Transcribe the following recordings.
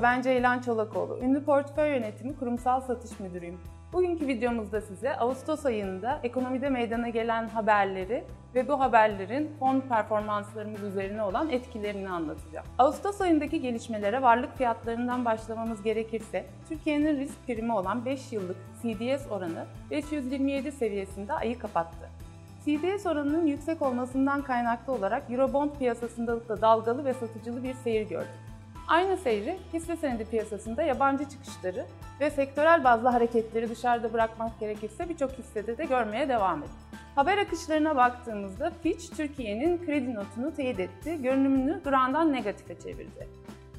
Merhaba ben Ceylan Çolakoğlu. Ünlü Portföy Yönetimi Kurumsal Satış Müdürüyüm. Bugünkü videomuzda size Ağustos ayında ekonomide meydana gelen haberleri ve bu haberlerin fon performanslarımız üzerine olan etkilerini anlatacağım. Ağustos ayındaki gelişmelere varlık fiyatlarından başlamamız gerekirse, Türkiye'nin risk primi olan 5 yıllık CDS oranı 527 seviyesinde ayı kapattı. CDS oranının yüksek olmasından kaynaklı olarak Eurobond piyasasında da dalgalı ve satıcılı bir seyir gördük. Aynı seyri hisse senedi piyasasında yabancı çıkışları ve sektörel bazlı hareketleri dışarıda bırakmak gerekirse birçok hissede de görmeye devam ettik. Haber akışlarına baktığımızda Fitch Türkiye'nin kredi notunu teyit etti, görünümünü durağından negatife çevirdi.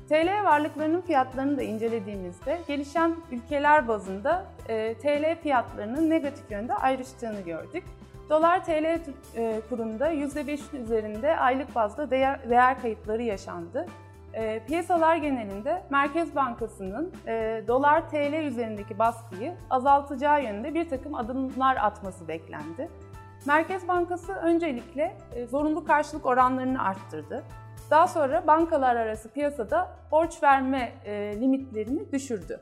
TL varlıklarının fiyatlarını da incelediğimizde gelişen ülkeler bazında e, TL fiyatlarının negatif yönde ayrıştığını gördük. Dolar TL e, kurunda %5'in üzerinde aylık bazda değer, değer kayıpları yaşandı. E, piyasalar genelinde Merkez Bankası'nın e, dolar TL üzerindeki baskıyı azaltacağı yönde bir takım adımlar atması beklendi. Merkez Bankası öncelikle e, zorunlu karşılık oranlarını arttırdı. Daha sonra bankalar arası piyasada borç verme e, limitlerini düşürdü.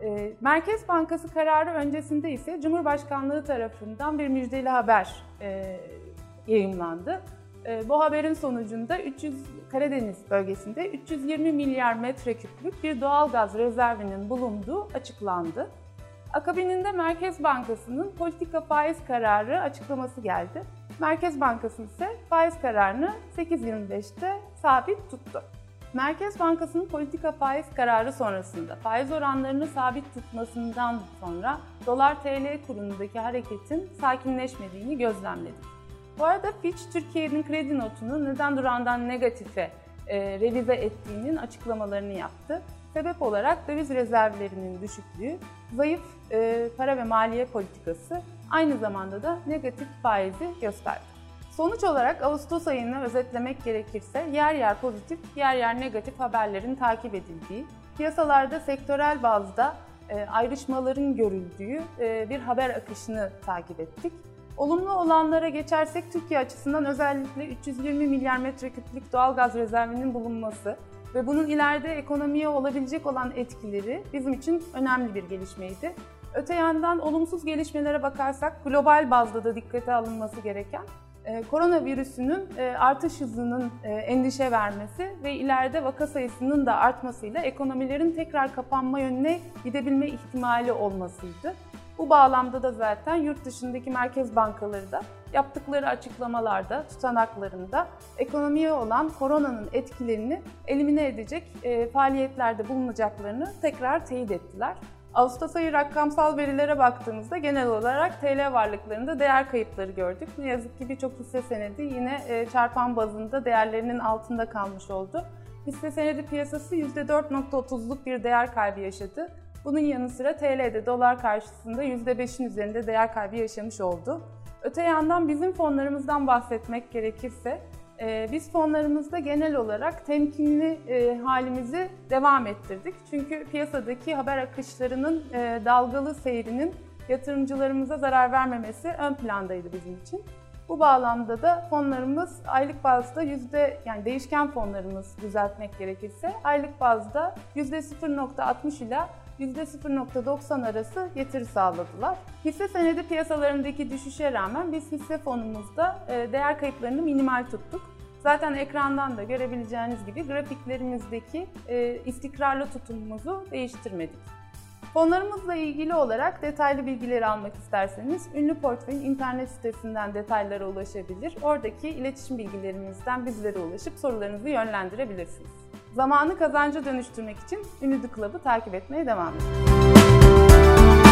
E, Merkez Bankası kararı öncesinde ise Cumhurbaşkanlığı tarafından bir müjdeli haber e, yayımlandı. E, bu haberin sonucunda 300 Karadeniz bölgesinde 320 milyar metreküplük bir doğal gaz rezervinin bulunduğu açıklandı. Akabininde Merkez Bankası'nın politika faiz kararı açıklaması geldi. Merkez Bankası ise faiz kararını 8.25'te sabit tuttu. Merkez Bankası'nın politika faiz kararı sonrasında faiz oranlarını sabit tutmasından sonra dolar TL kurundaki hareketin sakinleşmediğini gözlemledik. Bu arada Fitch Türkiye'nin kredi notunu neden durağından negatife e, revize ettiğinin açıklamalarını yaptı. Sebep olarak döviz rezervlerinin düşüklüğü, zayıf e, para ve maliye politikası aynı zamanda da negatif faizi gösterdi. Sonuç olarak Ağustos ayını özetlemek gerekirse yer yer pozitif, yer yer negatif haberlerin takip edildiği, piyasalarda sektörel bazda e, ayrışmaların görüldüğü e, bir haber akışını takip ettik. Olumlu olanlara geçersek Türkiye açısından özellikle 320 milyar metreküplük doğal gaz rezervinin bulunması ve bunun ileride ekonomiye olabilecek olan etkileri bizim için önemli bir gelişmeydi. Öte yandan olumsuz gelişmelere bakarsak global bazda da dikkate alınması gereken e, koronavirüsünün e, artış hızının e, endişe vermesi ve ileride vaka sayısının da artmasıyla ekonomilerin tekrar kapanma yönüne gidebilme ihtimali olmasıydı. Bu bağlamda da zaten yurt dışındaki merkez bankaları da yaptıkları açıklamalarda, tutanaklarında ekonomiye olan koronanın etkilerini elimine edecek e, faaliyetlerde bulunacaklarını tekrar teyit ettiler. Ağustos ayı rakamsal verilere baktığımızda genel olarak TL varlıklarında değer kayıpları gördük. Ne yazık ki birçok hisse senedi yine e, çarpan bazında değerlerinin altında kalmış oldu. Hisse senedi piyasası %4.30'luk bir değer kaybı yaşadı. Bunun yanı sıra TL'de dolar karşısında %5'in üzerinde değer kaybı yaşamış oldu. Öte yandan bizim fonlarımızdan bahsetmek gerekirse e, biz fonlarımızda genel olarak temkinli e, halimizi devam ettirdik. Çünkü piyasadaki haber akışlarının e, dalgalı seyrinin yatırımcılarımıza zarar vermemesi ön plandaydı bizim için. Bu bağlamda da fonlarımız aylık bazda yüzde yani değişken fonlarımız düzeltmek gerekirse aylık bazda yüzde 0.60 ile %0.90 arası getiri sağladılar. Hisse senedi piyasalarındaki düşüşe rağmen biz hisse fonumuzda e, değer kayıplarını minimal tuttuk. Zaten ekrandan da görebileceğiniz gibi grafiklerimizdeki e, istikrarlı tutumumuzu değiştirmedik. Fonlarımızla ilgili olarak detaylı bilgileri almak isterseniz Ünlü Portföy'ün internet sitesinden detaylara ulaşabilir. Oradaki iletişim bilgilerimizden bizlere ulaşıp sorularınızı yönlendirebilirsiniz. Zamanı kazanca dönüştürmek için Ünlü Club'ı takip etmeye devam edin.